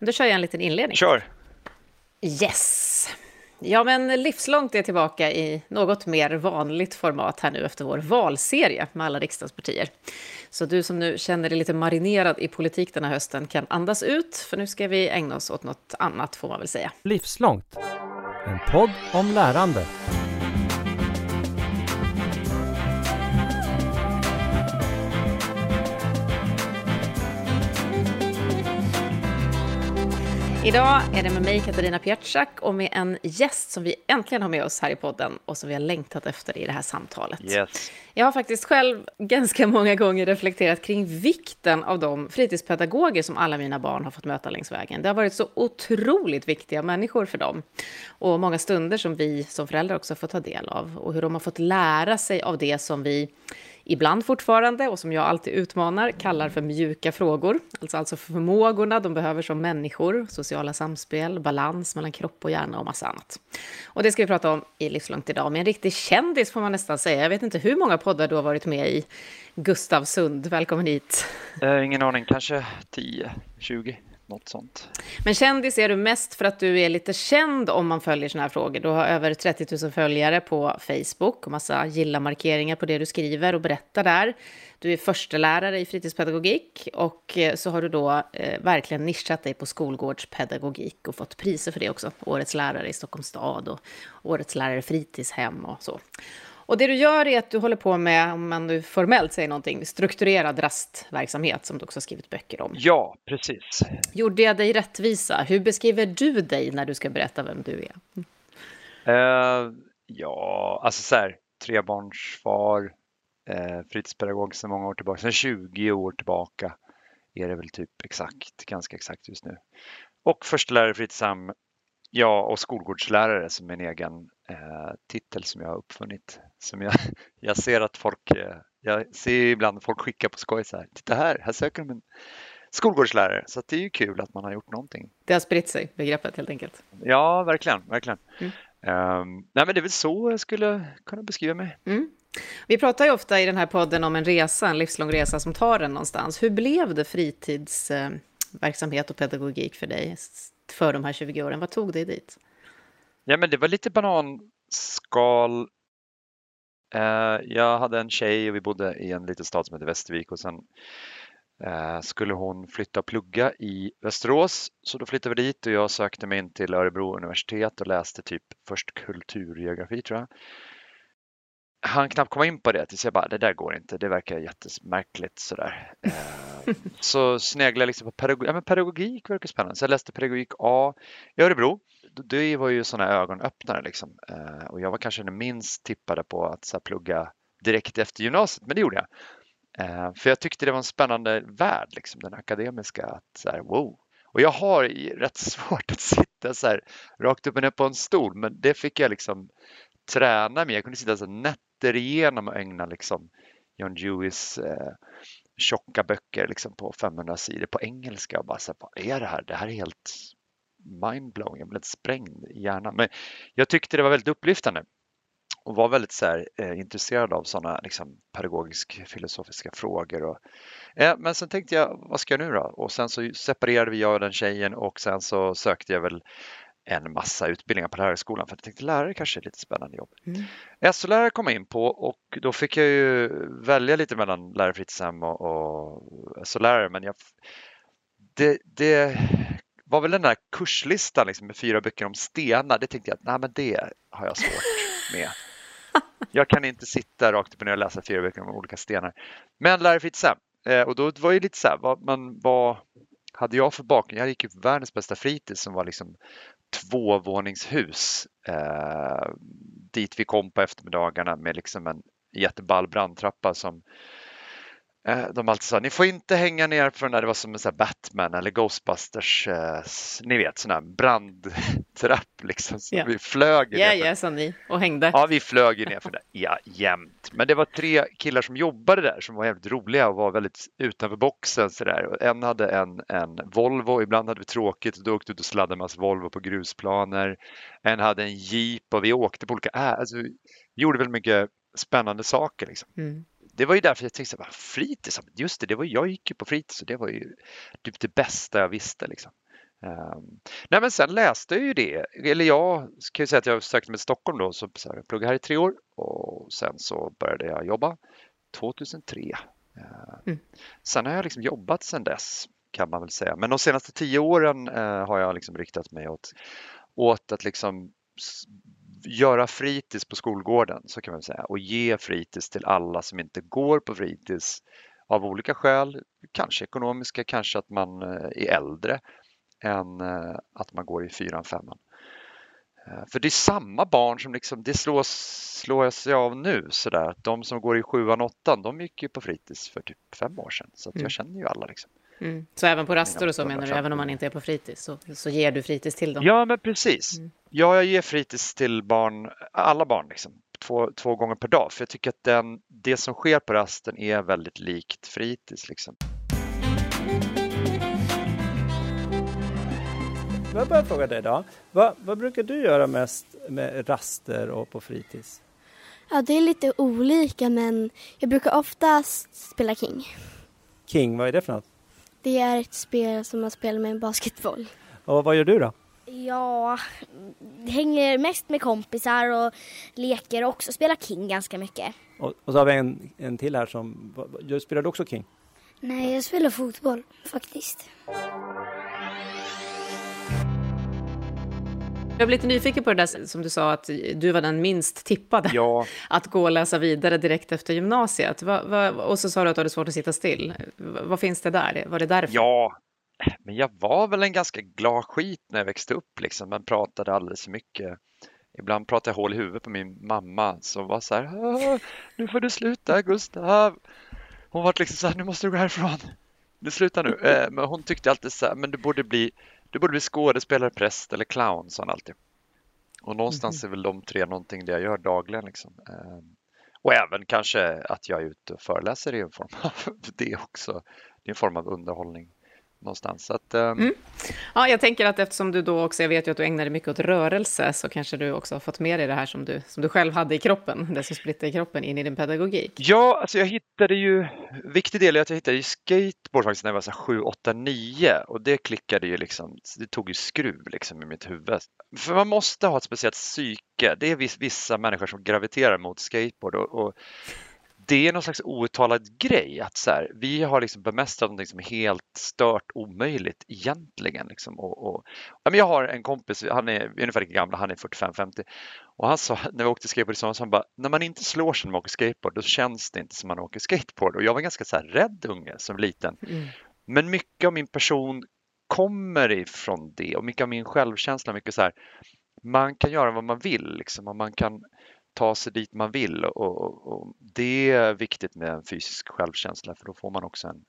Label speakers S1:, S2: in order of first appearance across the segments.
S1: Då kör jag en liten inledning.
S2: Kör!
S1: Yes! Ja, men Livslångt är tillbaka i något mer vanligt format här nu efter vår valserie med alla riksdagspartier. Så du som nu känner dig lite marinerad i politik den här hösten kan andas ut, för nu ska vi ägna oss åt något annat får man väl säga.
S3: Livslångt, en podd om lärande.
S1: Idag är det med mig, Katarina Pietschak, och med en gäst som vi äntligen har med oss här i podden och som vi har längtat efter i det här samtalet.
S2: Yes.
S1: Jag har faktiskt själv ganska många gånger reflekterat kring vikten av de fritidspedagoger som alla mina barn har fått möta längs vägen. Det har varit så otroligt viktiga människor för dem. Och många stunder som vi som föräldrar också får ta del av. Och hur de har fått lära sig av det som vi ibland fortfarande, och som jag alltid utmanar, kallar för mjuka frågor. Alltså, alltså förmågorna de behöver som människor, sociala samspel, balans mellan kropp och hjärna och massa annat. Och det ska vi prata om i Livslångt idag med en riktig kändis får man nästan säga. Jag vet inte hur många poddar du har varit med i. Gustav Sund, välkommen hit.
S2: Eh, ingen aning, kanske 10, 20, något sånt.
S1: Men kändis är du mest för att du är lite känd om man följer såna här frågor. Du har över 30 000 följare på Facebook och massa gilla-markeringar på det du skriver och berättar där. Du är förstelärare i fritidspedagogik och eh, så har du då eh, verkligen nischat dig på skolgårdspedagogik och fått priser för det också. Årets lärare i Stockholms stad och Årets lärare i fritidshem och så. Och det du gör är att du håller på med, om man nu formellt säger någonting, strukturerad rastverksamhet som du också har skrivit böcker om.
S2: Ja, precis.
S1: Gjorde jag dig rättvisa? Hur beskriver du dig när du ska berätta vem du är?
S2: Eh, ja, alltså så här, trebarnsfar, eh, fritidspedagog sedan många år tillbaka, sedan 20 år tillbaka är det väl typ exakt, ganska exakt just nu. Och förstelärare i fritidshem, ja, och skolgårdslärare som en egen titel som jag har uppfunnit. Som jag, jag ser att folk, eh, jag ser ibland folk skicka på skoj så här, titta här, här söker de en skolgårdslärare. Så det är ju kul att man har gjort någonting.
S1: Det har spritt sig, begreppet helt enkelt.
S2: Ja, verkligen, verkligen.
S1: Mm.
S2: Um, nej, men det är väl så jag skulle kunna beskriva mig.
S1: Mm. Vi pratar ju ofta i den här podden om en resa, en livslång resa som tar en någonstans. Hur blev det fritidsverksamhet och pedagogik för dig för de här 20 åren? Vad tog dig dit?
S2: Ja, men det var lite bananskal. Uh, jag hade en tjej och vi bodde i en liten stad som heter Västervik och sen uh, skulle hon flytta och plugga i Västerås. Så då flyttade vi dit och jag sökte mig in till Örebro universitet och läste typ först kulturgeografi tror jag han knappt komma in på det tills jag bara, det där går inte, det verkar jättemärkligt sådär. Eh, så sneglade jag liksom på pedagogik, ja, men pedagogik verkar spännande. Så jag läste pedagogik A i Örebro. Det var ju sådana ögonöppnare liksom. Eh, och jag var kanske den minst tippade på att så här, plugga direkt efter gymnasiet, men det gjorde jag. Eh, för jag tyckte det var en spännande värld, liksom, den akademiska. Att, så här, wow. Och jag har rätt svårt att sitta så här, rakt upp och ner på en stol, men det fick jag liksom träna med. Jag kunde sitta så nätter igenom och ägna liksom John Deweys eh, tjocka böcker liksom på 500 sidor på engelska och bara så här, vad är det här? Det här är helt mindblowing. Jag blev helt sprängd i hjärnan. Men jag tyckte det var väldigt upplyftande och var väldigt så här, eh, intresserad av sådana liksom, pedagogisk filosofiska frågor. Och, eh, men sen tänkte jag, vad ska jag nu då? Och sen så separerade vi jag och den tjejen och sen så sökte jag väl en massa utbildningar på lärarhögskolan för jag tänkte lärare kanske är lite spännande jobb. Mm. SO-lärare kom jag in på och då fick jag ju välja lite mellan lärare fritidshem och, och SO-lärare men jag, det, det var väl den där kurslistan liksom med fyra böcker om stenar. Det tänkte jag att nej, men det har jag svårt med. Jag kan inte sitta rakt upp och ner och läsa fyra böcker om olika stenar. Men lärare fritidshem eh, och då var det lite så här, vad, man, vad hade jag för bakgrund? Jag gick ju på världens bästa fritids som var liksom tvåvåningshus eh, dit vi kom på eftermiddagarna med liksom en jätteball brandtrappa som de alltid sa, ni får inte hänga ner för när det var som en Batman eller Ghostbusters, eh, ni vet sån här brandtrapp liksom. Så
S1: ja.
S2: vi flög
S1: Ja, ja, sa ni och hängde.
S2: Ja, vi flög ner för det, ja, jämt. Men det var tre killar som jobbade där som var jävligt roliga och var väldigt utanför boxen sådär. En hade en, en Volvo, ibland hade vi tråkigt och då åkte ut och sladdade med Volvo på grusplaner. En hade en Jeep och vi åkte på olika, äh, alltså, vi gjorde väldigt mycket spännande saker liksom. Mm det var ju därför jag tänkte, fritids, just det, det var, jag gick ju på fritids och det var ju typ det bästa jag visste. Liksom. Um, nej men sen läste jag ju det, eller jag kan ju säga att jag sökte mig till Stockholm då, så, så jag pluggade här i tre år och sen så började jag jobba 2003. Uh, mm. Sen har jag liksom jobbat sedan dess kan man väl säga, men de senaste tio åren uh, har jag liksom riktat mig åt, åt att liksom göra fritids på skolgården så kan man säga och ge fritids till alla som inte går på fritids av olika skäl, kanske ekonomiska, kanske att man eh, är äldre än eh, att man går i fyran, femman. Eh, för det är samma barn som liksom, det slås, slår sig av nu sådär. De som går i sjuan, åttan, de gick ju på fritids för typ fem år sedan. Så mm. jag känner ju alla liksom.
S1: Mm. Så även på raster och så menar du, även om man inte är på fritids, så, så ger du fritids till dem?
S2: Ja, men precis. Mm. Ja, jag ger fritids till barn, alla barn liksom, två, två gånger per dag. För jag tycker att den, det som sker på rasten är väldigt likt fritids. Liksom.
S4: Jag börjar fråga dig då. Vad, vad brukar du göra mest med raster och på fritids?
S5: Ja, det är lite olika men jag brukar oftast spela King.
S4: King, vad är det för något?
S5: Det är ett spel som man spelar med en basketboll.
S4: Och vad gör du då?
S5: Ja, hänger mest med kompisar och leker och också spelar King ganska mycket.
S4: Och, och så har vi en, en till här som, spelar du också King?
S5: Nej, jag spelar fotboll faktiskt.
S1: Jag blev lite nyfiken på det där som du sa att du var den minst tippade
S2: ja.
S1: att gå och läsa vidare direkt efter gymnasiet. Va, va, och så sa du att du hade svårt att sitta still. Va, vad finns det där? Var det därför?
S2: Ja, men jag var väl en ganska glad skit när jag växte upp liksom, men pratade alldeles för mycket. Ibland pratade jag hål i huvudet på min mamma som var så här, nu får du sluta Gustav. Hon var liksom så här, nu måste du gå härifrån. Du slutar nu. Eh, men hon tyckte alltid så här, men du borde bli du borde bli skådespelare, präst eller clown, sa han alltid. Och någonstans mm. är väl de tre någonting det jag gör dagligen. Liksom. Ehm, och även kanske att jag är ute och föreläser i en form av det också. Det är en form av underhållning någonstans. Så att, um... mm.
S1: Ja, jag tänker att eftersom du då också, jag vet ju att du ägnar dig mycket åt rörelse, så kanske du också har fått med dig det här som du, som du själv hade i kroppen, det som splittrar i kroppen in i din pedagogik.
S2: Ja, alltså jag hittade ju, viktig del är att jag hittade ju skateboard faktiskt när jag var så 7, 8, 9 och det klickade ju liksom, det tog ju skruv liksom i mitt huvud. För man måste ha ett speciellt psyke, det är vissa människor som graviterar mot skateboard och, och det är någon slags outtalad grej att så här, vi har liksom bemästrat något som är helt stört omöjligt egentligen. Liksom. Och, och, ja, men jag har en kompis, han är ungefär lika gammal, han är 45-50 och han sa när vi åkte skateboard så han bara, när man inte slår sig när man åker skateboard då känns det inte som man åker skateboard och jag var ganska så här rädd unge som liten. Mm. Men mycket av min person kommer ifrån det och mycket av min självkänsla, mycket så här, man kan göra vad man vill liksom och man kan ta sig dit man vill och, och, det är viktigt med en fysisk självkänsla för då får man också en,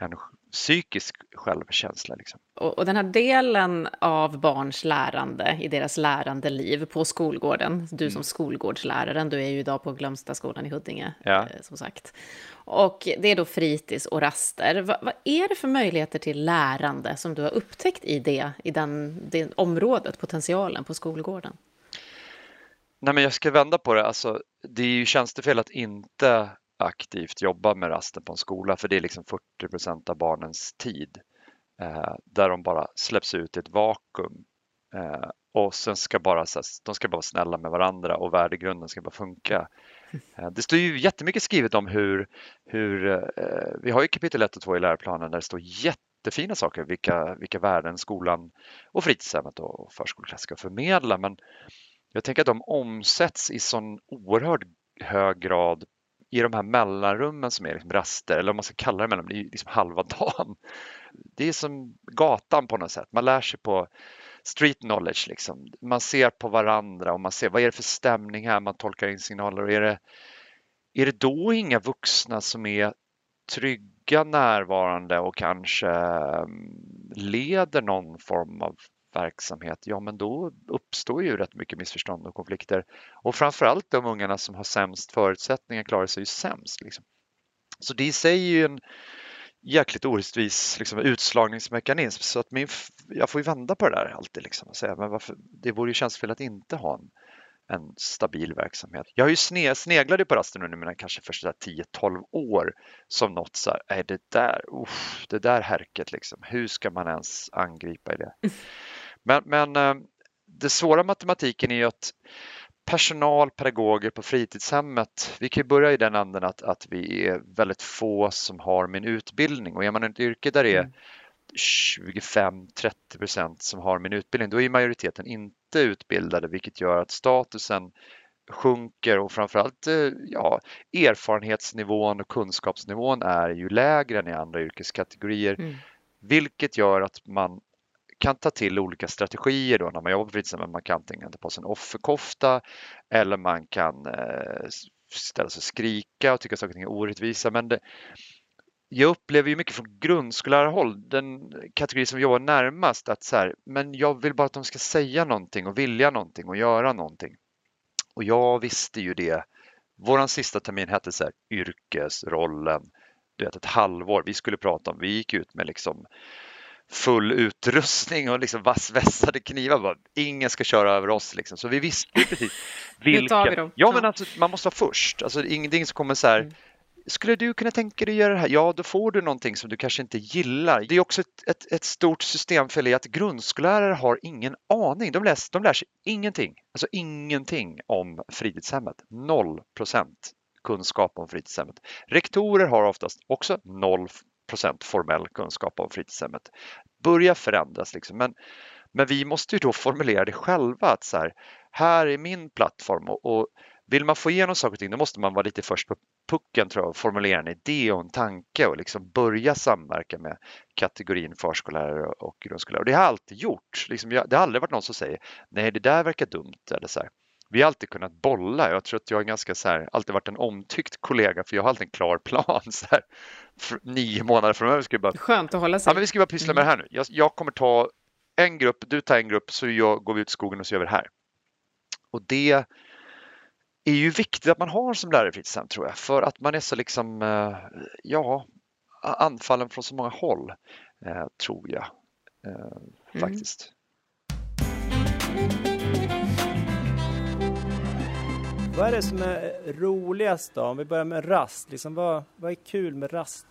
S2: en psykisk självkänsla. Liksom.
S1: Och, och, den här delen av barns lärande i deras lärande liv på skolgården, du som mm. skolgårdsläraren, du är ju idag på Glömstaskolan i Huddinge,
S2: ja.
S1: eh, som sagt. Och det är då fritids och raster. Va, vad är det för möjligheter till lärande som du har upptäckt i det, i den, det området, potentialen på skolgården?
S2: Nej, men jag ska vända på det. Alltså, det är ju tjänstefel att inte aktivt jobba med rasten på en skola för det är liksom 40 procent av barnens tid eh, där de bara släpps ut i ett vakuum eh, och sen ska bara, så här, de ska bara vara snälla med varandra och värdegrunden ska bara funka. Eh, det står ju jättemycket skrivet om hur, hur eh, vi har ju kapitel 1 och 2 i läroplanen där det står jättefina saker, vilka, vilka värden skolan och fritidshemmet och förskoleklass ska förmedla. Men jag tänker att de omsätts i sån oerhört hög grad i de här mellanrummen som är liksom raster, eller om man ska kalla det mellanrum, det är liksom halva dagen. Det är som gatan på något sätt. Man lär sig på street knowledge. Liksom. Man ser på varandra och man ser vad är det för stämning här, man tolkar in signaler. Och är, det, är det då inga vuxna som är trygga, närvarande och kanske mm, leder någon form av verksamhet, ja men då uppstår ju rätt mycket missförstånd och konflikter. Och framförallt de ungarna som har sämst förutsättningar klarar sig ju sämst. Liksom. Så det i sig är ju en jäkligt orättvis liksom, utslagningsmekanism så att min, jag får ju vända på det där alltid liksom, och säga men varför, det vore ju tjänstefel att inte ha en, en stabil verksamhet. Jag har ju sne, sneglade på rasten under mina kanske första 10-12 år som något så här, är det där, uff, det där härket liksom, hur ska man ens angripa i det? Mm. Men, men eh, det svåra matematiken är ju att personal, pedagoger på fritidshemmet, vi kan ju börja i den anden att, att vi är väldigt få som har min utbildning och är man ett yrke där det är 25-30 procent som har min utbildning, då är majoriteten inte utbildade vilket gör att statusen sjunker och framförallt eh, ja, erfarenhetsnivån och kunskapsnivån är ju lägre än i andra yrkeskategorier. Mm. Vilket gör att man kan ta till olika strategier då när man jobbar på fritidshemmet. Man kan antingen ta på sig en offerkofta eller man kan eh, ställa sig och skrika och tycka saker och ting är orättvisa. Men det, jag upplever ju mycket från grundskollärarhåll, den kategori som jobbar närmast, att så här, men jag vill bara att de ska säga någonting och vilja någonting och göra någonting. Och jag visste ju det. Våran sista termin hette så här, yrkesrollen. Du vet, ett halvår. Vi skulle prata om, vi gick ut med liksom full utrustning och liksom vassvässade knivar. Bara, ingen ska köra över oss. Liksom. Så vi visste precis vilka. Ja, men alltså, man måste vara först. Alltså, ingenting som kommer så här. Mm. Skulle du kunna tänka dig att göra det här? Ja, då får du någonting som du kanske inte gillar. Det är också ett, ett, ett stort systemfel i att grundskollärare har ingen aning. De, läs, de lär sig ingenting, alltså ingenting om fritidshemmet. Noll procent kunskap om fritidshemmet. Rektorer har oftast också noll procent formell kunskap om fritidshemmet. Börja förändras liksom. Men, men vi måste ju då formulera det själva att så här, här är min plattform och, och vill man få igenom saker och ting då måste man vara lite först på pucken tror jag och formulera en idé och en tanke och liksom börja samverka med kategorin förskollärare och grundskollärare. Och det har jag alltid gjort. Liksom jag, det har aldrig varit någon som säger nej det där verkar dumt eller så här. Vi har alltid kunnat bolla. Jag tror att jag är ganska så här, alltid varit en omtyckt kollega för jag har alltid en klar plan. Så här, nio månader framöver ska vi bara...
S1: Skönt att hålla sig.
S2: Ja, men vi ska bara pyssla med det här nu. Jag, jag kommer ta en grupp, du tar en grupp, så jag, går vi ut i skogen och så gör vi det här. Och det är ju viktigt att man har som lärare i fritidshem tror jag, för att man är så liksom, eh, ja, anfallen från så många håll, eh, tror jag eh, mm.
S4: Vad är det som är roligast då? Om vi börjar med rast, liksom, vad, vad är kul med rast?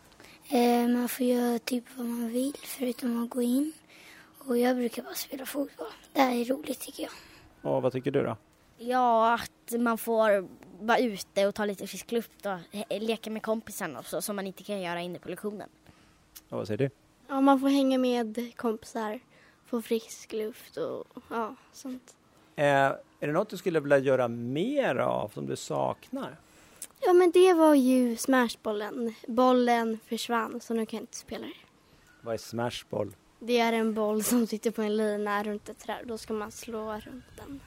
S5: Eh, man får göra typ vad man vill förutom att gå in. Och jag brukar bara spela fotboll. Det här är roligt tycker jag.
S4: Och vad tycker du då?
S5: Ja, att man får vara ute och ta lite frisk luft och leka med kompisarna och så, som man inte kan göra inne på lektionen.
S4: Och vad säger du?
S6: Ja, man får hänga med kompisar, få frisk luft och ja, sånt.
S4: Eh, är det något du skulle vilja göra mer av som du saknar?
S6: Ja, men det var ju smashbollen. Bollen försvann, så nu kan jag inte spela det.
S4: Vad är smashboll?
S6: Det är en boll som sitter på en lina runt ett träd. Då ska man slå runt den.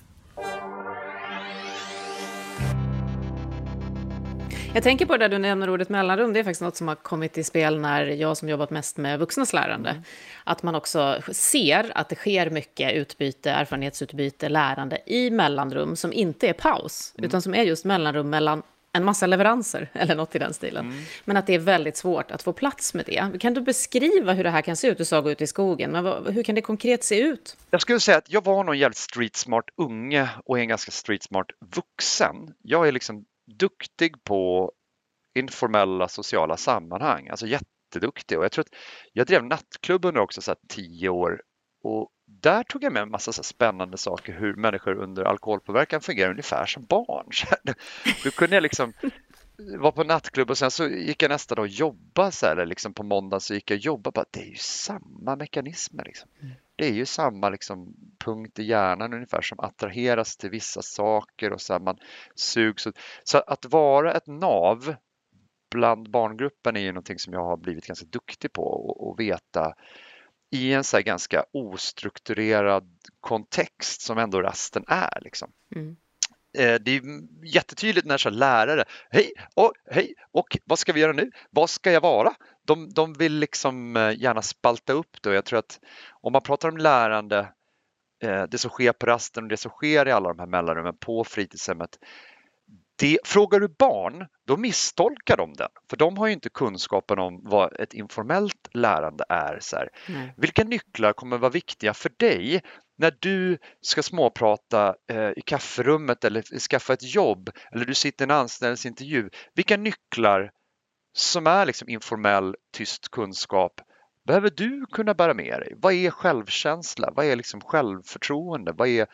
S1: Jag tänker på det du nämner ordet mellanrum, det är faktiskt något som har kommit i spel när jag som jobbat mest med vuxnas lärande. Mm. Att man också ser att det sker mycket utbyte, erfarenhetsutbyte, lärande i mellanrum som inte är paus, mm. utan som är just mellanrum mellan en massa leveranser eller något i den stilen. Mm. Men att det är väldigt svårt att få plats med det. Kan du beskriva hur det här kan se ut? Du sa gå ut i skogen, men vad, hur kan det konkret se ut?
S2: Jag skulle säga att jag var nog en jävligt street smart unge och en ganska street smart vuxen. Jag är liksom duktig på informella sociala sammanhang, alltså jätteduktig. Och jag tror att jag drev nattklubb under också så tio år och där tog jag med en massa så spännande saker hur människor under alkoholpåverkan fungerar ungefär som barn. Då kunde jag liksom vara på nattklubb och sen så gick jag nästa dag och jobba så här, eller liksom på måndag så gick jag och jobbade. Bara, det är ju samma mekanismer. Liksom. Mm. Det är ju samma liksom, punkt i hjärnan ungefär som attraheras till vissa saker och så här, man sugs. Så att vara ett nav bland barngruppen är ju någonting som jag har blivit ganska duktig på och veta i en så ganska ostrukturerad kontext som ändå rasten är. Liksom. Mm. Eh, det är jättetydligt när så lärare, hej, och, hej, och vad ska vi göra nu? Vad ska jag vara? De, de vill liksom eh, gärna spalta upp det och jag tror att om man pratar om lärande, eh, det som sker på rasten och det som sker i alla de här mellanrummen på fritidshemmet, det, frågar du barn, då misstolkar de den. För de har ju inte kunskapen om vad ett informellt lärande är. Så Vilka nycklar kommer vara viktiga för dig när du ska småprata eh, i kafferummet eller skaffa ett jobb eller du sitter i en anställningsintervju, vilka nycklar som är liksom informell tyst kunskap behöver du kunna bära med dig? Vad är självkänsla? Vad är liksom självförtroende? Vad är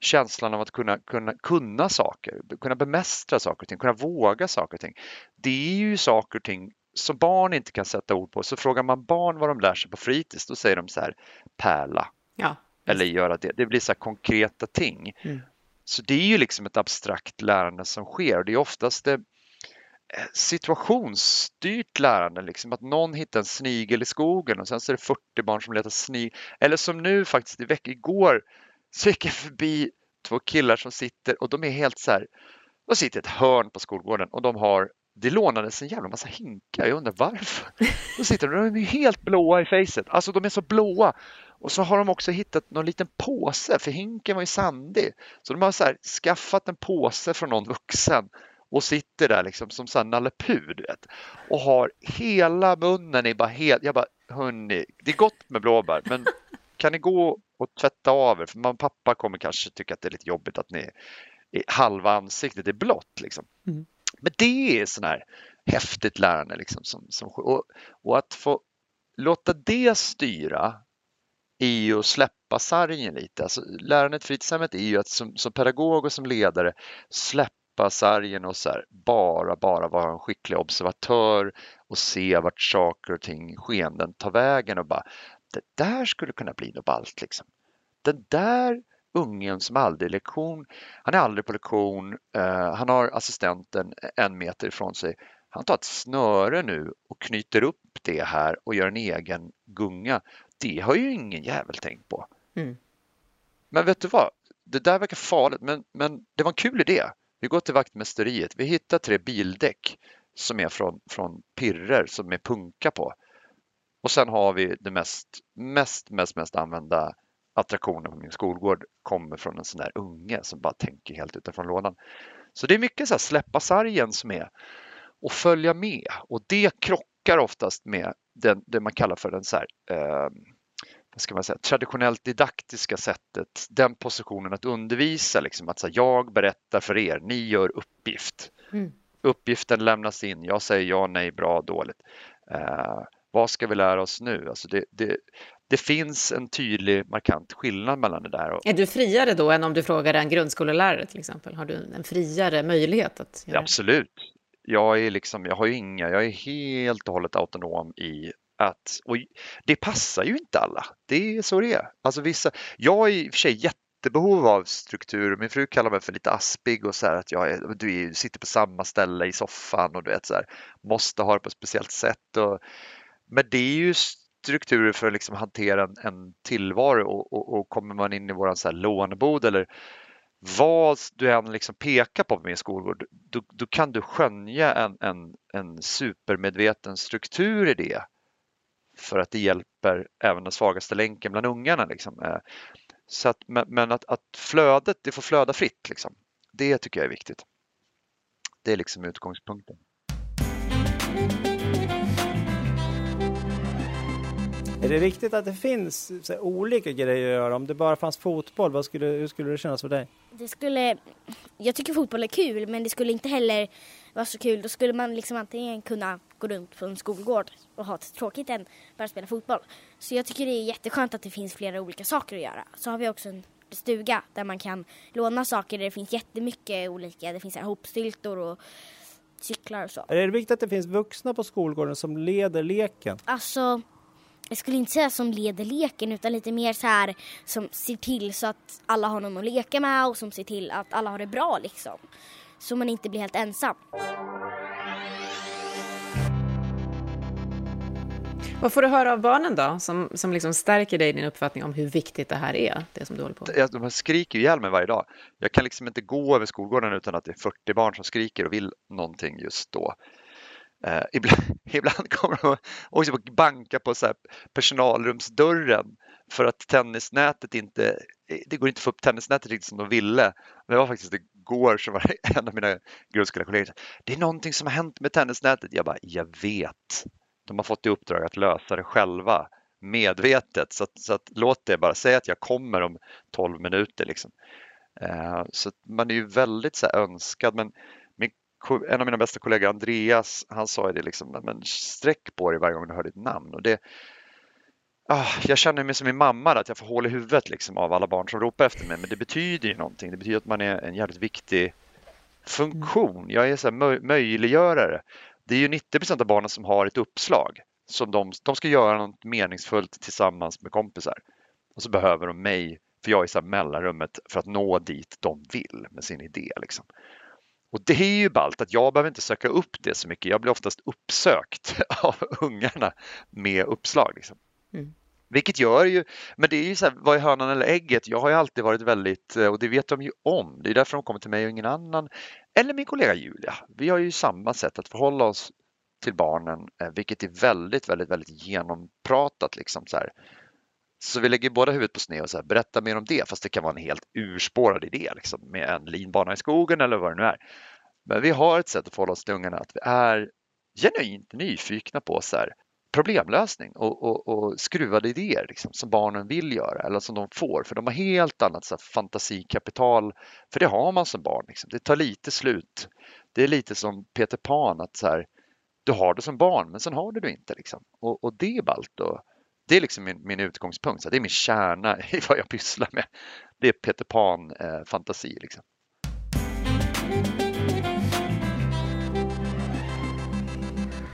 S2: känslan av att kunna, kunna, kunna saker, kunna bemästra saker och ting, kunna våga saker och ting? Det är ju saker och ting som barn inte kan sätta ord på. Så frågar man barn vad de lär sig på fritids, då säger de så här pärla.
S1: Ja,
S2: eller göra det. Det blir så konkreta ting.
S1: Mm.
S2: Så det är ju liksom ett abstrakt lärande som sker och det är oftast det situationsstyrt lärande, liksom att någon hittar en snigel i skogen och sen så är det 40 barn som letar snigel. Eller som nu faktiskt i veckan, igår så gick jag förbi två killar som sitter och de är helt så här, de sitter i ett hörn på skolgården och de har det lånades en jävla massa hinkar, jag undrar varför. De sitter de är helt blåa i facet, alltså de är så blåa. Och så har de också hittat någon liten påse, för hinken var ju sandig. Så de har så här, skaffat en påse från någon vuxen och sitter där liksom som sån Nalle Puh. Och har hela munnen är bara helt, jag bara hörni, det är gott med blåbär men kan ni gå och tvätta av er? För mamma och pappa kommer kanske tycka att det är lite jobbigt att ni halva ansiktet är blått liksom. Mm. Men det är sån här häftigt lärande liksom som, som och, och att få låta det styra ju att släppa sargen lite. Alltså, lärandet fritidshemmet är ju att som, som pedagog och som ledare släppa sargen och så här, bara, bara vara en skicklig observatör och se vart saker och ting, skeenden tar vägen och bara det där skulle kunna bli något ballt liksom. Den där ungen som aldrig är lektion, han är aldrig på lektion, uh, han har assistenten en meter ifrån sig. Han tar ett snöre nu och knyter upp det här och gör en egen gunga det har ju ingen jävel tänkt på. Mm. Men vet du vad? Det där verkar farligt, men, men det var en kul idé. Vi går till vaktmästeriet. Vi hittar tre bildäck som är från, från pirrer som är punka på. Och sen har vi det mest, mest, mest, mest använda attraktionen på min skolgård kommer från en sån där unge som bara tänker helt utifrån lådan. Så det är mycket så här släppa sargen som är och följa med och det krockar oftast med den, det man kallar för den så här, eh, ska man säga, traditionellt didaktiska sättet, den positionen att undervisa, liksom, att här, jag berättar för er, ni gör uppgift. Mm. Uppgiften lämnas in, jag säger ja, nej, bra, dåligt. Eh, vad ska vi lära oss nu? Alltså det, det, det finns en tydlig markant skillnad mellan det där. Och...
S1: Är du friare då än om du frågar en grundskolelärare till exempel? Har du en friare möjlighet att göra
S2: Absolut jag är liksom, jag har inga, jag är helt och hållet autonom i att, och det passar ju inte alla. Det är så det är. Alltså vissa, jag är i och för sig jättebehov av struktur. Min fru kallar mig för lite aspig och så här att jag är, du sitter på samma ställe i soffan och du vet så här, måste ha det på ett speciellt sätt. Och, men det är ju strukturer för att liksom hantera en, en tillvaro och, och, och, kommer man in i våran så här lånebod eller vad du än liksom pekar på med min skolgård, då, då, kan du skönja en, en, en supermedveten struktur i det för att det hjälper även den svagaste länken bland ungarna. Liksom. Eh, så att, men att, att flödet, det får flöda fritt, liksom. det tycker jag är viktigt. Det är liksom utgångspunkten.
S4: Är det viktigt att det finns här, olika grejer att göra? Om det bara fanns fotboll, vad skulle, hur skulle det kännas för dig?
S5: Det skulle, jag tycker fotboll är kul men det skulle inte heller vara så kul. Då skulle man liksom antingen kunna gå runt på en skolgård och ha tråkigt än bara spela fotboll. Så jag tycker det är jätteskönt att det finns flera olika saker att göra. Så har vi också en stuga där man kan låna saker där det finns jättemycket olika. Det finns hopstyltor och cyklar och så.
S4: Är det viktigt att det finns vuxna på skolgården som leder leken?
S5: Alltså jag skulle inte säga som leder leken utan lite mer så här som ser till så att alla har någon att leka med och som ser till att alla har det bra liksom. Så man inte blir helt ensam.
S1: Vad får du höra av barnen då, som, som liksom stärker dig i din uppfattning om hur viktigt det här är, det som du håller på
S2: med? De skriker ju ihjäl mig varje dag. Jag kan liksom inte gå över skolgården utan att det är 40 barn som skriker och vill någonting just då. Eh, ibland, ibland kommer de också liksom att banka på så här personalrumsdörren för att tennisnätet inte, det går inte att få upp tennisnätet riktigt som de ville. Det var faktiskt igår som var en av mina grundskolekollegor det är någonting som har hänt med tennisnätet. Jag bara, jag vet. De har fått i uppdrag att lösa det själva. medvetet. Så, att, så att, låt det bara säga att jag kommer om 12 minuter. Liksom. Eh, så man är ju väldigt så här, önskad. Men min, en av mina bästa kollegor Andreas, han sa det liksom, men sträck på dig varje gång du hör ditt namn. Och det, ah, jag känner mig som min mamma, att jag får hål i huvudet liksom, av alla barn som ropar efter mig. Men det betyder ju någonting. Det betyder att man är en jävligt viktig funktion. Jag är så här, möjliggörare. Det är ju 90% av barnen som har ett uppslag som de, de ska göra något meningsfullt tillsammans med kompisar. Och så behöver de mig, för jag är så mellanrummet för att nå dit de vill med sin idé. Liksom. Och det är ju ballt att jag behöver inte söka upp det så mycket. Jag blir oftast uppsökt av ungarna med uppslag. Liksom. Mm. Vilket gör ju, men det är ju så här, vad är hönan eller ägget? Jag har ju alltid varit väldigt, eh, och det vet de ju om, det är därför de kommer till mig och ingen annan. Eller min kollega Julia. Vi har ju samma sätt att förhålla oss till barnen, eh, vilket är väldigt, väldigt, väldigt genompratat. Liksom, så, här. så vi lägger båda huvudet på sned och så här, berätta mer om det, fast det kan vara en helt urspårad idé liksom, med en linbana i skogen eller vad det nu är. Men vi har ett sätt att förhålla oss till ungarna att vi är genuint nyfikna på så här, problemlösning och, och, och skruvade idéer liksom, som barnen vill göra eller som de får för de har helt annat så här, fantasikapital för det har man som barn. Liksom. Det tar lite slut. Det är lite som Peter Pan att så här, du har det som barn men sen har du det inte. Liksom. Och, och det är ballt. Och, det är liksom min, min utgångspunkt, så det är min kärna i vad jag pysslar med. Det är Peter Pan-fantasi. Eh, liksom.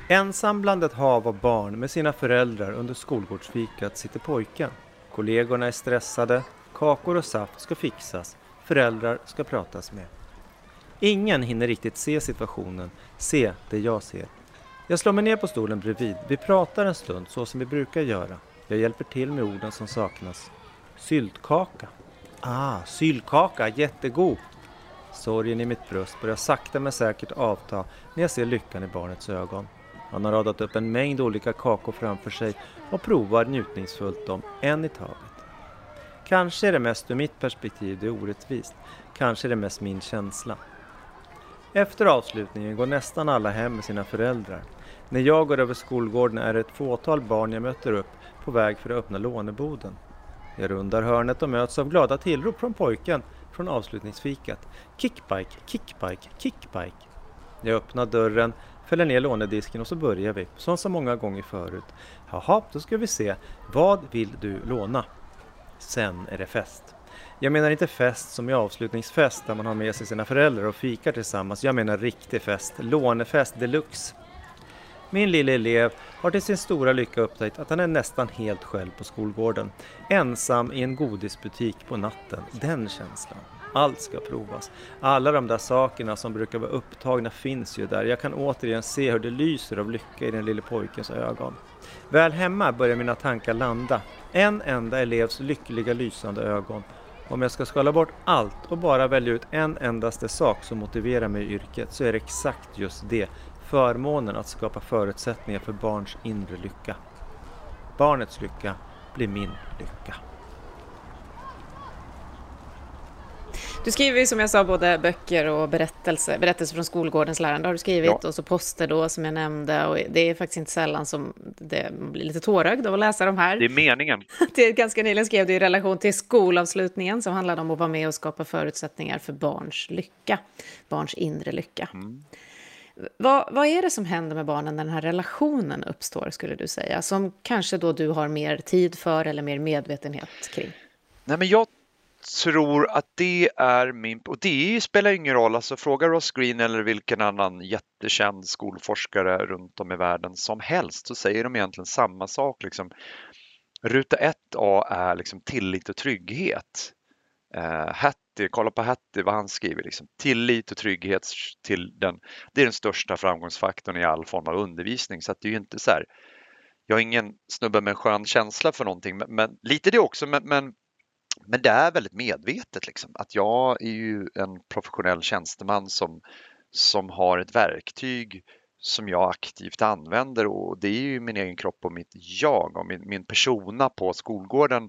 S3: Ensam bland ett hav av barn med sina föräldrar under skolgårdsfikat sitter pojken. Kollegorna är stressade, kakor och saft ska fixas, föräldrar ska pratas med. Ingen hinner riktigt se situationen, se det jag ser. Jag slår mig ner på stolen bredvid. Vi pratar en stund så som vi brukar göra. Jag hjälper till med orden som saknas. Syltkaka. Ah, syltkaka, jättegod. Sorgen i mitt bröst börjar sakta men säkert avta när jag ser lyckan i barnets ögon. Han har radat upp en mängd olika kakor framför sig och provar njutningsfullt dem, en i taget. Kanske är det mest ur mitt perspektiv det är orättvist. Kanske är det mest min känsla. Efter avslutningen går nästan alla hem med sina föräldrar. När jag går över skolgården är det ett fåtal barn jag möter upp på väg för att öppna låneboden. Jag rundar hörnet och möts av glada tillrop från pojken från avslutningsfikat. Kickbike, kickbike, kickbike. Jag öppnar dörren, fäller ner lånedisken och så börjar vi, som så många gånger förut. Jaha, då ska vi se. Vad vill du låna? Sen är det fest. Jag menar inte fest som i avslutningsfest där man har med sig sina föräldrar och fikar tillsammans. Jag menar riktig fest, lånefest deluxe. Min lille elev har till sin stora lycka upptäckt att han är nästan helt själv på skolgården. Ensam i en godisbutik på natten. Den känslan. Allt ska provas. Alla de där sakerna som brukar vara upptagna finns ju där. Jag kan återigen se hur det lyser av lycka i den lille pojkens ögon. Väl hemma börjar mina tankar landa. En enda elevs lyckliga lysande ögon. Om jag ska skala bort allt och bara välja ut en endaste sak som motiverar mig i yrket så är det exakt just det. Förmånen att skapa förutsättningar för barns inre lycka. Barnets lycka blir min lycka.
S1: Du skriver ju som jag sa både böcker och berättelser. Berättelser från skolgårdens lärande har du skrivit ja. och så poster då som jag nämnde. Och det är faktiskt inte sällan som det blir lite tårögd av att läsa de här.
S2: Det är meningen.
S1: det ganska nyligen skrev du i relation till skolavslutningen som handlade om att vara med och skapa förutsättningar för barns lycka. Barns inre lycka. Mm. Vad, vad, är det som händer med barnen när den här relationen uppstår, skulle du säga? Som kanske då du har mer tid för eller mer medvetenhet kring?
S2: Nej, men jag tror att det är min, och det spelar ingen roll, alltså fråga Ross Green eller vilken annan jättekänd skolforskare runt om i världen som helst så säger de egentligen samma sak. Liksom. Ruta 1A är liksom tillit och trygghet. Uh, Hattie, kolla på Hattie vad han skriver, liksom. tillit och trygghet till den, det är den största framgångsfaktorn i all form av undervisning. Så att det är ju inte så här, jag är ingen snubbe med en skön känsla för någonting, men, men lite det också, men, men men det är väldigt medvetet liksom, att jag är ju en professionell tjänsteman som, som har ett verktyg som jag aktivt använder och det är ju min egen kropp och mitt jag och min, min persona på skolgården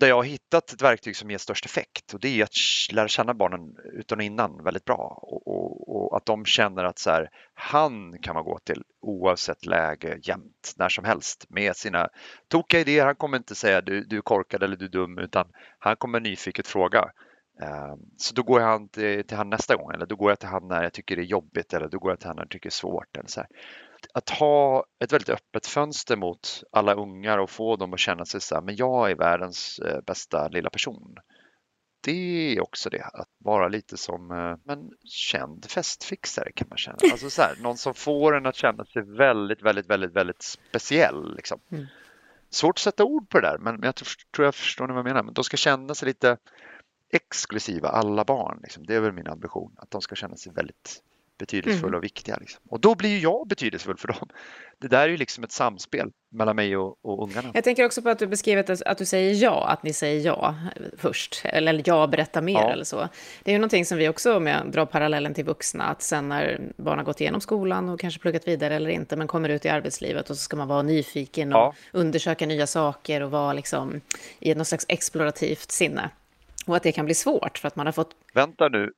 S2: där jag har hittat ett verktyg som ger störst effekt och det är att lära känna barnen utan och innan väldigt bra och, och, och att de känner att så här, han kan man gå till oavsett läge jämt, när som helst med sina tokiga idéer. Han kommer inte säga du, du är korkad eller du är dum utan han kommer nyfiket fråga. Eh, så då går jag till, till han nästa gång eller då går jag till han när jag tycker det är jobbigt eller då går jag till han när jag tycker det är svårt. Eller så här att ha ett väldigt öppet fönster mot alla ungar och få dem att känna sig så här, men jag är världens eh, bästa lilla person. Det är också det, att vara lite som eh, men, känd festfixare kan man känna. Alltså så här, någon som får en att känna sig väldigt, väldigt, väldigt, väldigt speciell. Liksom. Mm. Svårt att sätta ord på det där, men jag tror jag förstår vad jag menar. Men de ska känna sig lite exklusiva, alla barn. Liksom. Det är väl min ambition, att de ska känna sig väldigt betydelsefulla mm. och viktiga. Liksom. Och då blir ju jag betydelsefull för dem. Det där är ju liksom ett samspel mellan mig och, och ungarna.
S1: Jag tänker också på att du beskriver att, du säger ja, att ni säger ja först, eller ja, berätta mer ja. eller så. Det är ju någonting som vi också, om jag drar parallellen till vuxna, att sen när barn har gått igenom skolan och kanske pluggat vidare eller inte, men kommer ut i arbetslivet och så ska man vara nyfiken och ja. undersöka nya saker och vara liksom i något slags explorativt sinne. Och att det kan bli svårt för att man har fått...
S2: Vänta nu,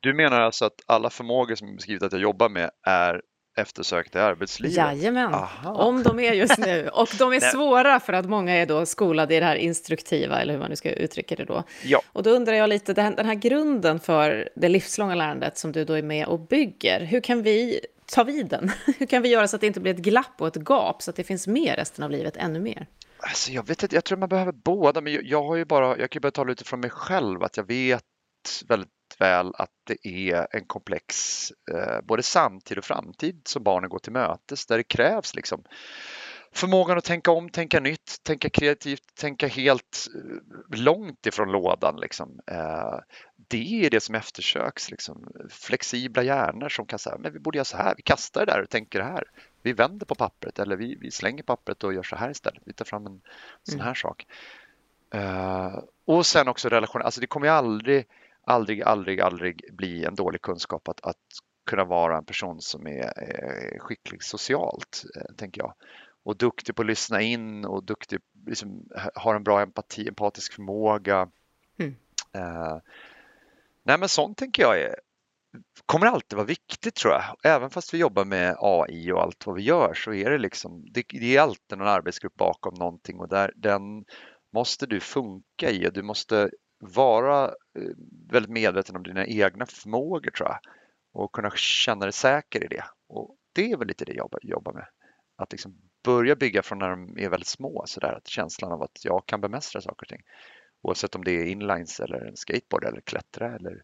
S2: du menar alltså att alla förmågor som är beskrivit att jag jobbar med är eftersökta i arbetslivet?
S1: Jajamän, Aha. om de är just nu. Och de är svåra för att många är då skolade i det här instruktiva, eller hur man nu ska uttrycka det då.
S2: Ja.
S1: Och då undrar jag lite, den här grunden för det livslånga lärandet som du då är med och bygger, hur kan vi ta vid den? Hur kan vi göra så att det inte blir ett glapp och ett gap, så att det finns med resten av livet ännu mer?
S2: Alltså jag vet inte, jag tror man behöver båda, men jag, har ju bara, jag kan bara tala utifrån mig själv, att jag vet väldigt väl att det är en komplex eh, både samtid och framtid som barnen går till mötes där det krävs liksom förmågan att tänka om, tänka nytt, tänka kreativt, tänka helt eh, långt ifrån lådan. Liksom. Eh, det är det som eftersöks. Liksom. Flexibla hjärnor som kan säga, men vi borde göra så här, vi kastar det där och tänker det här. Vi vänder på pappret eller vi, vi slänger pappret och gör så här istället. Vi tar fram en sån mm. här mm. sak. Uh, och sen också relation, alltså det kommer ju aldrig aldrig, aldrig, aldrig bli en dålig kunskap att, att kunna vara en person som är, är skicklig socialt, eh, tänker jag. Och duktig på att lyssna in och duktig, liksom, har en bra empati, empatisk förmåga. Mm. Eh, nej men sånt tänker jag är, kommer alltid vara viktigt tror jag. Även fast vi jobbar med AI och allt vad vi gör så är det liksom, det, det är alltid någon arbetsgrupp bakom någonting och där, den måste du funka i och du måste vara eh, Eh, väldigt medveten om dina egna förmågor tror jag och kunna känna dig säker i det. Och det är väl lite det jag jobbar med. Att liksom börja bygga från när de är väldigt små, så där, att känslan av att jag kan bemästra saker och ting. Oavsett om det är inlines eller en skateboard eller klättra eller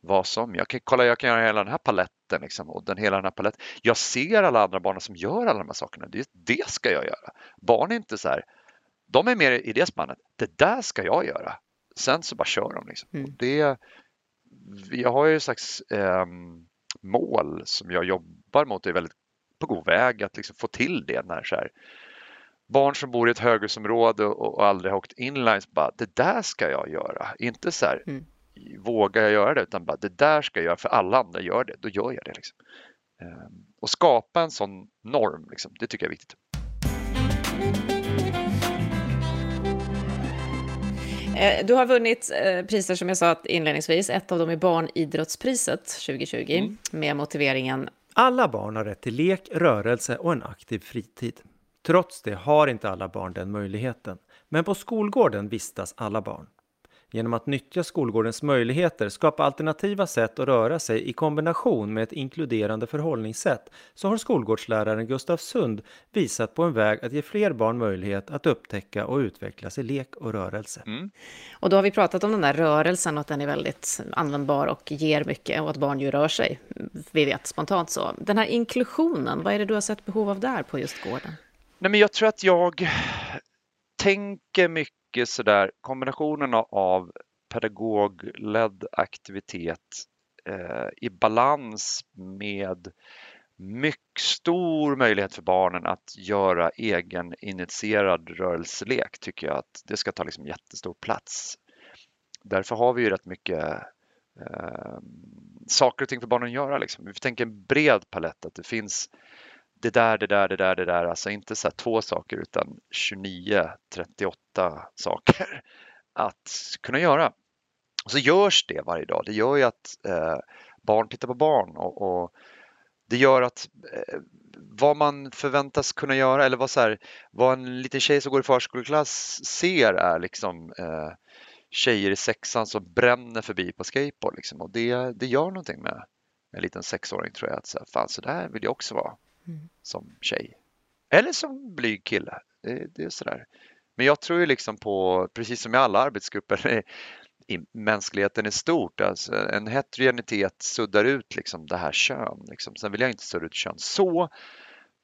S2: vad som. Jag kan, kolla, jag kan göra hela den här paletten liksom, och den, hela den här paletten. Jag ser alla andra barn som gör alla de här sakerna. Det, det ska jag göra. Barn är inte så här, de är mer i det spannet. Det där ska jag göra sen så bara kör de. Liksom. Mm. Det, jag har ju ett slags eh, mål som jag jobbar mot och är väldigt på god väg att liksom få till det när så här, barn som bor i ett höghusområde och, och aldrig har åkt inlines bara det där ska jag göra. Inte så här mm. vågar jag göra det utan bara det där ska jag göra för alla andra gör det, då gör jag det. Liksom. Eh, och skapa en sån norm, liksom, det tycker jag är viktigt.
S1: Du har vunnit eh, priser som jag sa inledningsvis. Ett av dem är Barnidrottspriset 2020 mm. med motiveringen
S3: Alla barn har rätt till lek, rörelse och en aktiv fritid. Trots det har inte alla barn den möjligheten. Men på skolgården vistas alla barn. Genom att nyttja skolgårdens möjligheter, skapa alternativa sätt att röra sig i kombination med ett inkluderande förhållningssätt så har skolgårdsläraren Gustav Sund visat på en väg att ge fler barn möjlighet att upptäcka och utvecklas i lek och rörelse. Mm.
S1: Och då har vi pratat om den där rörelsen och att den är väldigt användbar och ger mycket och att barn ju rör sig. Vi vet spontant så. Den här inklusionen, vad är det du har sett behov av där på just gården?
S2: Nej, men jag tror att jag tänker mycket sådär kombinationen av pedagogledd aktivitet eh, i balans med mycket stor möjlighet för barnen att göra egen initierad rörelselek tycker jag att det ska ta liksom jättestor plats. Därför har vi ju rätt mycket eh, saker och ting för barnen att göra. Liksom. Vi tänker en bred palett, att det finns det där, det där, det där, det där, alltså inte så två saker utan 29, 38 saker att kunna göra. Och så görs det varje dag. Det gör ju att eh, barn tittar på barn och, och det gör att eh, vad man förväntas kunna göra eller vad, så här, vad en liten tjej som går i förskoleklass ser är liksom eh, tjejer i sexan som bränner förbi på skateboard liksom. och det, det gör någonting med en liten sexåring tror jag att så här, fan så där vill jag också vara mm. som tjej. Eller som blyg kille. Det, det är sådär. Men jag tror ju liksom på, precis som i alla arbetsgrupper, i mänskligheten i stort. Alltså en heterogenitet suddar ut liksom det här kön. Liksom. Sen vill jag inte sudda ut kön så,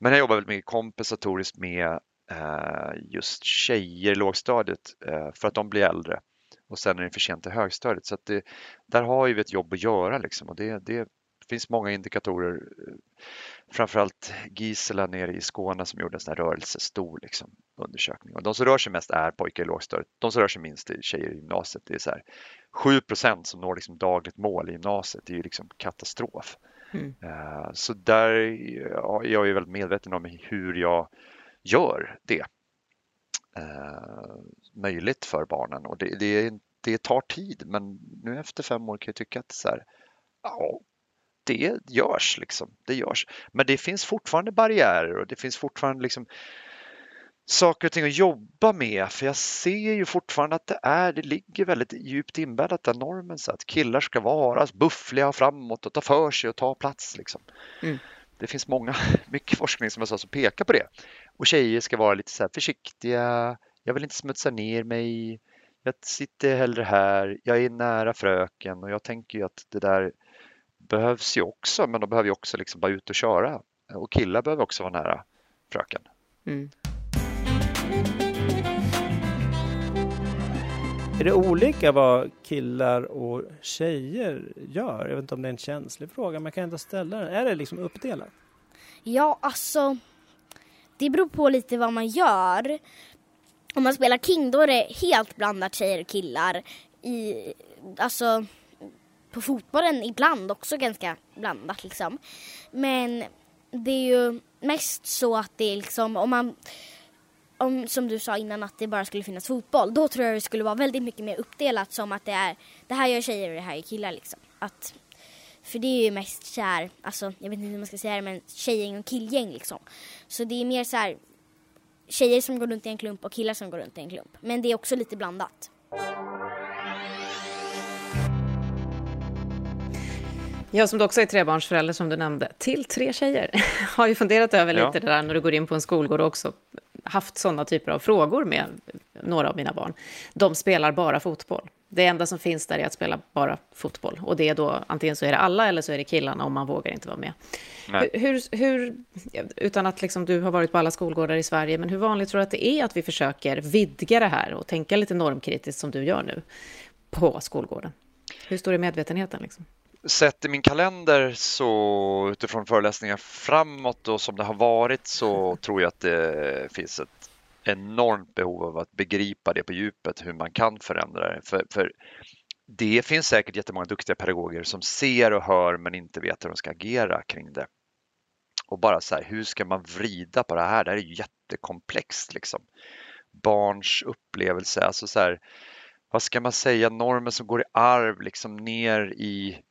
S2: men jag jobbar väldigt mycket kompensatoriskt med eh, just tjejer i lågstadiet eh, för att de blir äldre och sen är det för sent till högstadiet. Så att det, där har ju vi ett jobb att göra liksom och det, det finns många indikatorer. Framförallt Gisela nere i Skåne som gjorde en sån här rörelsestor liksom, undersökning. Och de som rör sig mest är pojkar i lågstadiet. De som rör sig minst är tjejer i gymnasiet. Det är så här, 7% som når liksom dagligt mål i gymnasiet. Det är ju liksom katastrof. Mm. Uh, så där ja, jag är väldigt medveten om hur jag gör det uh, möjligt för barnen. Och det, det, det tar tid, men nu efter fem år kan jag tycka att så här, ja, det görs. Liksom. Det görs. Men det finns fortfarande barriärer och det finns fortfarande liksom saker och ting att jobba med. För jag ser ju fortfarande att det är, det ligger väldigt djupt inbäddat den normen så att killar ska vara buffliga framåt och ta för sig och ta plats. Liksom. Mm. Det finns många, mycket forskning som jag sa som pekar på det. Och tjejer ska vara lite så här försiktiga. Jag vill inte smutsa ner mig. Jag sitter hellre här. Jag är nära fröken och jag tänker ju att det där behövs ju också, men de behöver ju också liksom bara ut och köra. Och killar behöver också vara nära fröken. Mm.
S4: Är det olika vad killar och tjejer gör? Jag vet inte om det är en känslig fråga, men jag kan ändå ställa den. Är det liksom uppdelat?
S5: Ja, alltså det beror på lite vad man gör. Om man spelar King då är det helt blandat tjejer och killar. I, alltså på fotbollen ibland också ganska blandat liksom. Men det är ju mest så att det är liksom om man om, som du sa innan att det bara skulle finnas fotboll, då tror jag det skulle vara väldigt mycket mer uppdelat som att det är det här gör tjejer och det här gör killar liksom. Att, för det är ju mest kär, alltså jag vet inte hur man ska säga det, men tjejgäng och killgäng liksom. Så det är mer så här tjejer som går runt i en klump och killar som går runt i en klump. Men det är också lite blandat.
S1: Jag som också är trebarnsförälder, som du nämnde, till tre tjejer, har ju funderat över lite ja. det där när du går in på en skolgård och också haft sådana typer av frågor med några av mina barn. De spelar bara fotboll. Det enda som finns där är att spela bara fotboll. Och det är då, antingen så är det alla eller så är det killarna och man vågar inte vara med. Hur, hur, utan att liksom du har varit på alla skolgårdar i Sverige, men hur vanligt tror du att det är att vi försöker vidga det här och tänka lite normkritiskt som du gör nu på skolgården? Hur stor är medvetenheten? Liksom?
S2: Sett i min kalender så utifrån föreläsningar framåt och som det har varit så tror jag att det finns ett enormt behov av att begripa det på djupet, hur man kan förändra det. För, för det finns säkert jättemånga duktiga pedagoger som ser och hör men inte vet hur de ska agera kring det. Och bara så här, hur ska man vrida på det här? Det här är ju jättekomplext liksom. Barns upplevelse, alltså så här, vad ska man säga, normer som går i arv liksom ner i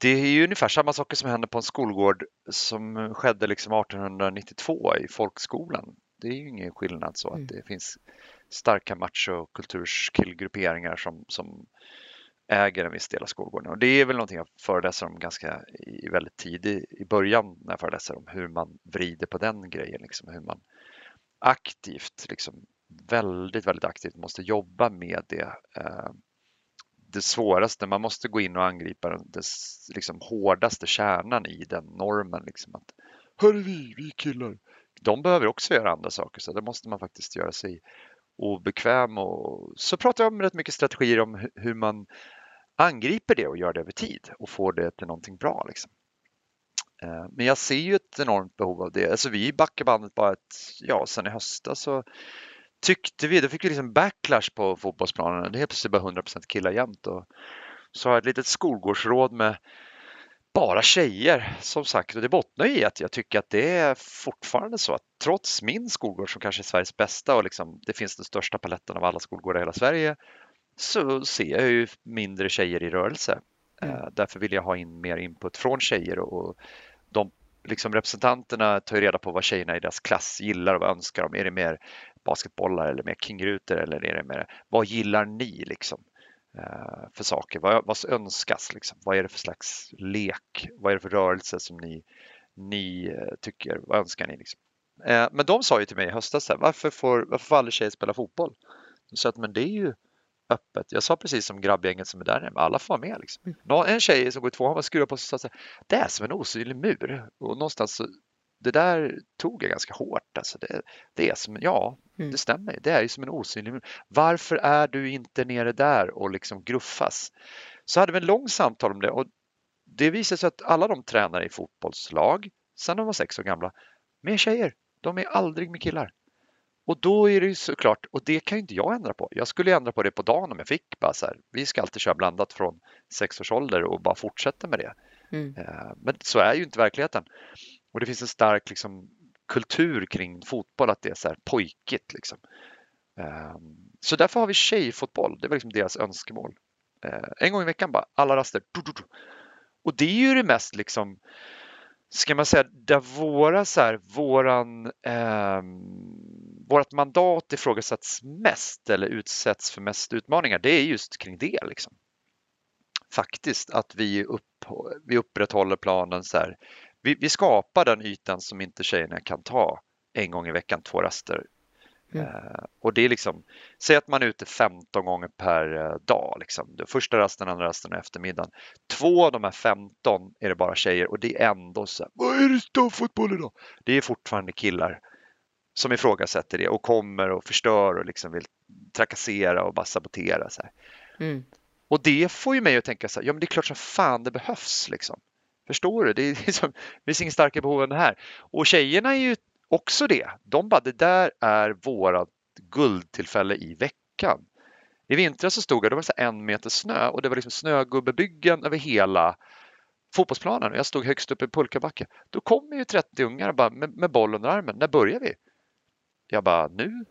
S2: det är ju ungefär samma saker som händer på en skolgård som skedde liksom 1892 i folkskolan. Det är ju ingen skillnad så mm. att det finns starka machokulturskillgrupperingar som, som äger en viss del av skolgården. Och det är väl någonting jag föreläser om ganska i väldigt tidigt i början när jag föreläser om hur man vrider på den grejen, liksom, hur man aktivt, liksom, väldigt, väldigt aktivt måste jobba med det. Eh, det svåraste, man måste gå in och angripa den liksom, hårdaste kärnan i den normen. Liksom, att, Hör vi, vi killar, de behöver också göra andra saker så det måste man faktiskt göra sig obekväm och så pratar jag om rätt mycket strategier om hur man angriper det och gör det över tid och får det till någonting bra. Liksom. Eh, men jag ser ju ett enormt behov av det. Alltså vi backar bandet bara ett, ja, sen i höstas så tyckte vi, då fick vi liksom backlash på fotbollsplanen. Det är plötsligt bara 100% killar jämt. Och så har jag ett litet skolgårdsråd med bara tjejer som sagt och det bottnar i att jag tycker att det är fortfarande så att trots min skolgård som kanske är Sveriges bästa och liksom, det finns den största paletten av alla skolgårdar i hela Sverige så ser jag ju mindre tjejer i rörelse. Mm. Uh, därför vill jag ha in mer input från tjejer och, de liksom representanterna tar ju reda på vad tjejerna i deras klass gillar och vad önskar de. Är det mer basketbollar eller mer kingrutor eller är det mer, vad gillar ni liksom? Eh, för saker? Vad, vad önskas? Liksom? Vad är det för slags lek? Vad är det för rörelse som ni, ni eh, tycker? Vad önskar ni? Liksom? Eh, men de sa ju till mig i höstas, här, varför, får, varför får aldrig tjejer spela fotboll? Sa att men det är ju öppet. Jag sa precis som grabbgänget som är där nere, alla får vara med. Liksom. Mm. En tjej som går i tvåan var skruvad på sig och sa det är som en osynlig mur. Och någonstans så, det där tog jag ganska hårt. Alltså det, det är som, ja, mm. det stämmer. Det är ju som en osynlig mur. Varför är du inte nere där och liksom gruffas? Så hade vi en lång samtal om det och det visade sig att alla de tränar i fotbollslag sedan de var sex år gamla med tjejer. De är aldrig med killar. Och då är det ju såklart, och det kan ju inte jag ändra på. Jag skulle ändra på det på dagen om jag fick. Bara så här, vi ska alltid köra blandat från sex års ålder och bara fortsätta med det. Mm. Eh, men så är ju inte verkligheten. Och det finns en stark liksom, kultur kring fotboll, att det är så här pojkigt. Liksom. Ehm, så därför har vi tjejfotboll, det var liksom deras önskemål. Eh, en gång i veckan bara, alla raster. Och det är ju det mest liksom ska man säga, där våra, så här, våran, eh, vårat mandat ifrågasätts mest eller utsätts för mest utmaningar, det är just kring det. Liksom. Faktiskt att vi, upp, vi upprätthåller planen så här. Vi, vi skapar den ytan som inte tjejerna kan ta en gång i veckan, två raster Mm. Uh, och det är liksom, säg att man är ute 15 gånger per uh, dag. Liksom. Första rasten, andra rasten och eftermiddagen. Två av de här 15 är det bara tjejer och det är ändå så här, vad är det stavfotboll idag? Det är fortfarande killar som ifrågasätter det och kommer och förstör och liksom vill trakassera och bara sabotera. Så mm. Och det får ju mig att tänka så här, ja men det är klart som fan det behövs liksom. Förstår du? Det, är liksom, det finns inget starkare behov än det här. Och tjejerna är ju också det. De bara, det där är vårat guldtillfälle i veckan. I vintras så stod jag, det var så en meter snö och det var liksom snögubbebyggen över hela fotbollsplanen och jag stod högst upp i pulkabacke. Då kommer ju 30 ungar bara med, med boll under armen. När börjar vi? Jag bara, nu?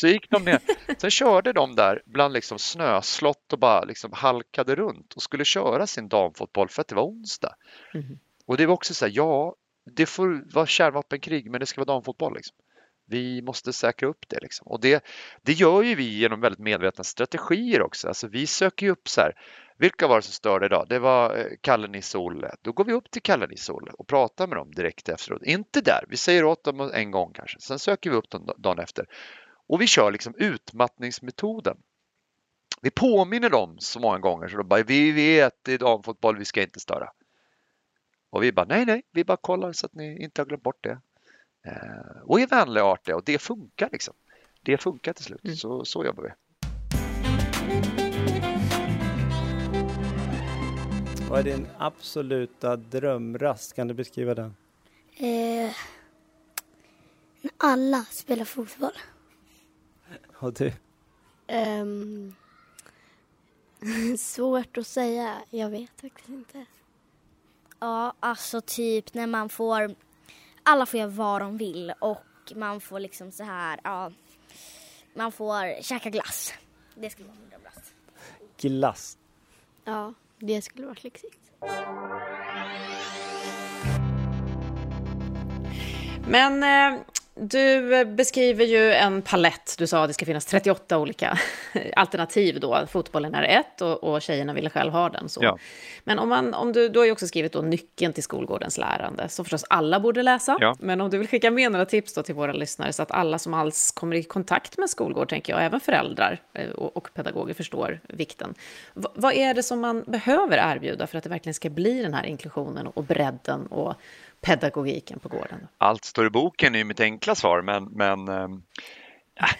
S2: Så gick de ner. Sen körde de där bland liksom snöslott och bara liksom halkade runt och skulle köra sin damfotboll för att det var onsdag. Mm. Och det var också så här, ja, det får vara kärnvapenkrig men det ska vara damfotboll. Liksom. Vi måste säkra upp det. Liksom. Och det, det gör ju vi genom väldigt medvetna strategier också. Alltså vi söker ju upp så här, vilka var det som störde idag? Det var eh, Kalle, Nisse, Olle. Då går vi upp till Kalle, Nisse, Olle och pratar med dem direkt efteråt. Inte där, vi säger åt dem en gång kanske. Sen söker vi upp dem dagen efter. Och vi kör liksom utmattningsmetoden. Vi påminner dem så många gånger så de bara, vi vet det är damfotboll, vi ska inte störa. Och vi bara, nej, nej, vi bara kollar så att ni inte har glömt bort det. Eh, och är vänliga och artiga och det funkar liksom. Det funkar till slut, mm. så, så jobbar vi.
S4: Vad är din absoluta drömrast? Kan du beskriva den?
S6: Eh, när alla spelar fotboll.
S4: Och du?
S6: Um, svårt att säga. Jag vet faktiskt inte.
S5: Ja, alltså typ när man får, alla får göra vad de vill och man får liksom så här, ja, man får käka glass. Det skulle vara drömlast.
S4: Glass?
S6: Ja, det skulle vara lyxigt.
S1: Men eh, du beskriver ju en palett. Du sa att det ska finnas 38 olika alternativ då. Fotbollen är ett och, och tjejerna ville själv ha den. Så. Ja. Men om, man, om du, du har ju också skrivit då nyckeln till skolgårdens lärande, som förstås alla borde läsa. Ja. Men om du vill skicka med några tips då till våra lyssnare så att alla som alls kommer i kontakt med skolgård, tänker jag, även föräldrar eh, och, och pedagoger förstår vikten. V vad är det som man behöver erbjuda för att det verkligen ska bli den här inklusionen och bredden och pedagogiken på gården?
S2: Allt står i boken är mitt enkla svar, men, men ehm,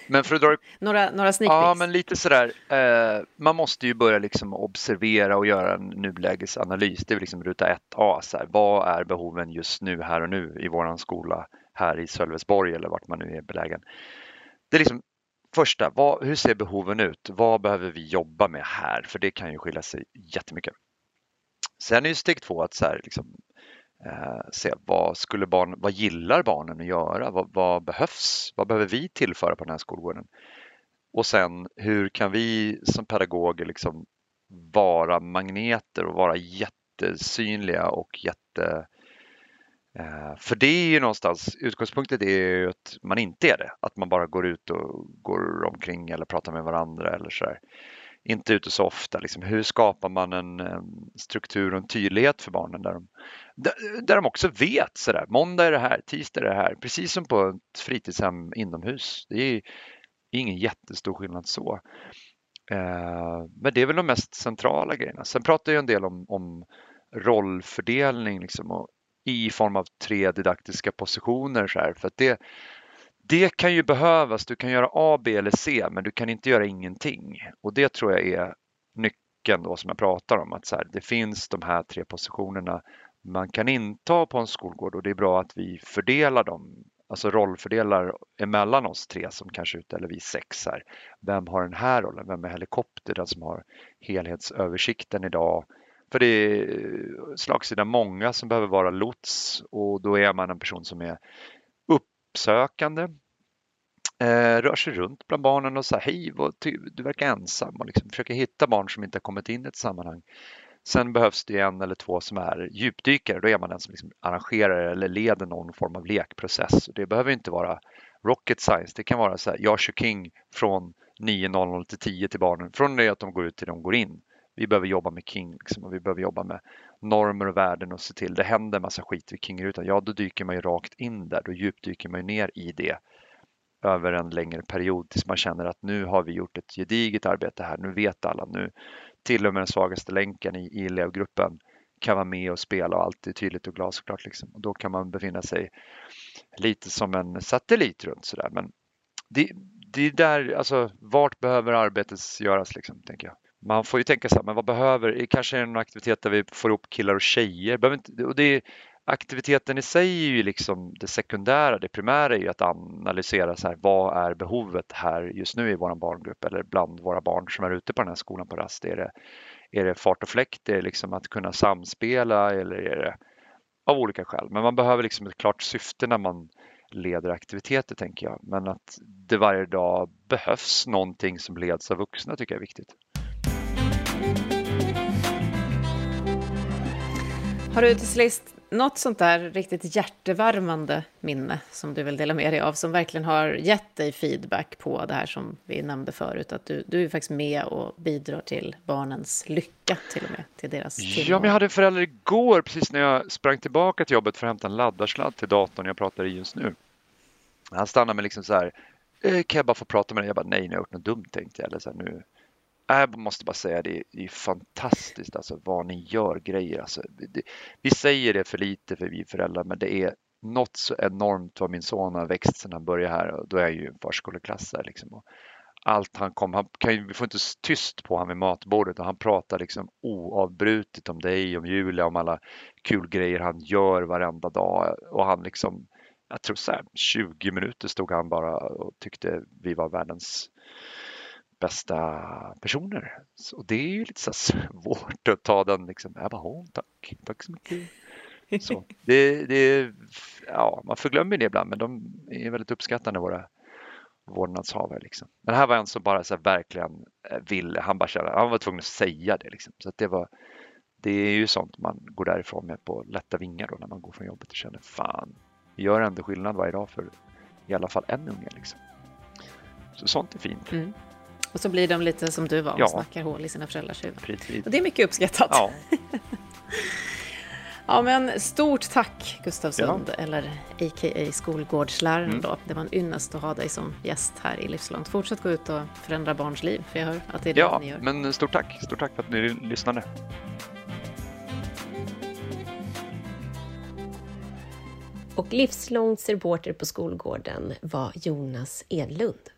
S2: men för att dra...
S1: Några, några
S2: Ja, men lite sådär. Eh, man måste ju börja liksom observera och göra en nulägesanalys. Det är liksom ruta 1A. Så här, vad är behoven just nu, här och nu i våran skola här i Sölvesborg eller vart man nu är belägen. Det är liksom första, vad, hur ser behoven ut? Vad behöver vi jobba med här? För det kan ju skilja sig jättemycket. Sen är ju steg två att så här, liksom, Eh, se vad, skulle barn, vad gillar barnen att göra? Vad, vad, behövs? Vad behöver vi tillföra på den här skolgården? Och sen hur kan vi som pedagoger liksom vara magneter och vara jättesynliga och jätte Eh, för det är ju någonstans, utgångspunkten är ju att man inte är det. Att man bara går ut och går omkring eller pratar med varandra eller sådär. Inte ute så ofta. Liksom. Hur skapar man en, en struktur och en tydlighet för barnen där de, där de också vet sådär, måndag är det här, tisdag är det här. Precis som på ett fritidshem inomhus. Det är ingen jättestor skillnad så. Eh, men det är väl de mest centrala grejerna. Sen pratar jag en del om, om rollfördelning liksom och i form av tre didaktiska positioner. Så här, för att det, det kan ju behövas. Du kan göra A, B eller C, men du kan inte göra ingenting. Och det tror jag är nyckeln då som jag pratar om. Att så här, det finns de här tre positionerna man kan inta på en skolgård och det är bra att vi fördelar dem, alltså rollfördelar emellan oss tre som kanske ut, eller vi sex här. Vem har den här rollen? Vem är helikopter? Den som har helhetsöversikten idag? För det är slagsida många som behöver vara lots och då är man en person som är uppsökande, eh, rör sig runt bland barnen och säger hej, vad, du verkar ensam och liksom försöker hitta barn som inte har kommit in i ett sammanhang. Sen behövs det en eller två som är djupdykare. Då är man den som liksom arrangerar eller leder någon form av lekprocess. Det behöver inte vara rocket science. Det kan vara så här, jag kör King från 9.00 till 10 till barnen. Från det att de går ut till de går in. Vi behöver jobba med King liksom, och vi behöver jobba med normer och värden och se till det händer massa skit vid kingrutan, Ja, då dyker man ju rakt in där. Då djupdyker man ju ner i det över en längre period tills man känner att nu har vi gjort ett gediget arbete här. Nu vet alla. Nu till och med den svagaste länken i, i elevgruppen kan vara med och spela och allt är tydligt och glasklart. Liksom. Och då kan man befinna sig lite som en satellit runt sådär. Men det, det är där, alltså vart behöver arbetet göras liksom, tänker jag man får ju tänka så här, men vad behöver, kanske är det någon aktivitet där vi får ihop killar och tjejer. Behöver inte, och det aktiviteten i sig är ju liksom det sekundära, det primära är ju att analysera så här, vad är behovet här just nu i vår barngrupp eller bland våra barn som är ute på den här skolan på rast. Är det, är det fart och fläkt, är det liksom att kunna samspela eller är det av olika skäl. Men man behöver liksom ett klart syfte när man leder aktiviteter tänker jag. Men att det varje dag behövs någonting som leds av vuxna tycker jag är viktigt.
S1: Har du till sist något sånt där riktigt hjärtevärmande minne som du vill dela med dig av, som verkligen har gett dig feedback på det här som vi nämnde förut, att du, du är faktiskt med och bidrar till barnens lycka till och med, till deras tillvaro.
S2: Ja, men jag hade en förälder igår, precis när jag sprang tillbaka till jobbet för att hämta en laddarsladd till datorn jag pratar i just nu. Han stannade mig liksom så här, eh, kan jag bara få prata med dig? Jag bara, nej, nu har jag gjort något dumt tänkte jag. Eller så här, nu, jag måste bara säga det, det är fantastiskt alltså vad ni gör grejer. Alltså, det, vi säger det för lite för vi föräldrar men det är något så enormt vad min son har växt sedan han började här och då är jag ju en förskoleklassare. Liksom. Och allt han kom, han kan, vi får inte tyst på honom vid matbordet och han pratar liksom oavbrutet om dig, om Julia, om alla kul grejer han gör varenda dag och han liksom jag tror så här, 20 minuter stod han bara och tyckte vi var världens bästa personer. Och det är ju lite så svårt att ta den liksom, jag bara, tack, tack så mycket. Så, det, det, ja, man förglömmer det ibland men de är väldigt uppskattande våra vårdnadshavare. Liksom. Men här var en som bara så här, verkligen eh, ville, han bara kände, han var tvungen att säga det. Liksom. Så att det, var, det är ju sånt man går därifrån med på lätta vingar då när man går från jobbet och känner fan, vi gör ändå skillnad varje dag för i alla fall en unge. Liksom. Så sånt är fint. Mm.
S1: Och så blir de lite som du var och ja. snackar hål i sina föräldrars huvuden. Och det är mycket uppskattat. Ja. ja, men stort tack Gustav Sund, ja. eller a.k.a. skolgårdsläraren mm. då. Det var en ynnest att ha dig som gäst här i Livslångt. Fortsätt gå ut och förändra barns liv, för jag hör att det är det
S2: ja,
S1: ni gör.
S2: men stort tack. Stort tack för att ni lyssnade.
S7: Och livslångt reporter på skolgården var Jonas Edlund.